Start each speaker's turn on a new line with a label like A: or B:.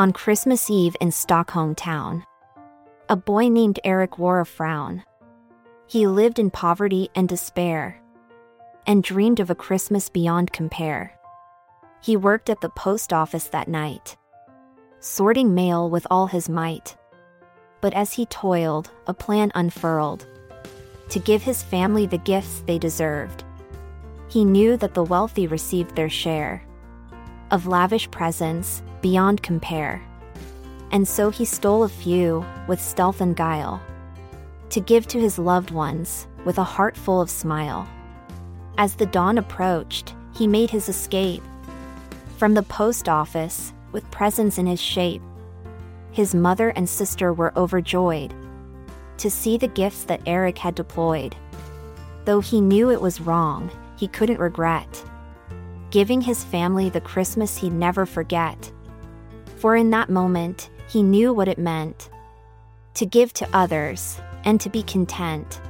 A: On Christmas Eve in Stockholm town, a boy named Erik wore a frown. He lived in poverty and despair and dreamed of a Christmas beyond compare. He worked at the post office that night, sorting mail with all his might. But as he toiled, a plan unfurled to give his family the gifts they deserved. He knew that the wealthy received their share of lavish presents beyond compare. And so he stole a few with stealth and guile to give to his loved ones with a heart full of smile. As the dawn approached, he made his escape from the post office with presents in his shape. His mother and sister were overjoyed to see the gifts that Erik had deployed. Though he knew it was wrong, he couldn't regret giving his family the Christmas he'd never forget. For in that moment, he knew what it meant to give to others and to be content.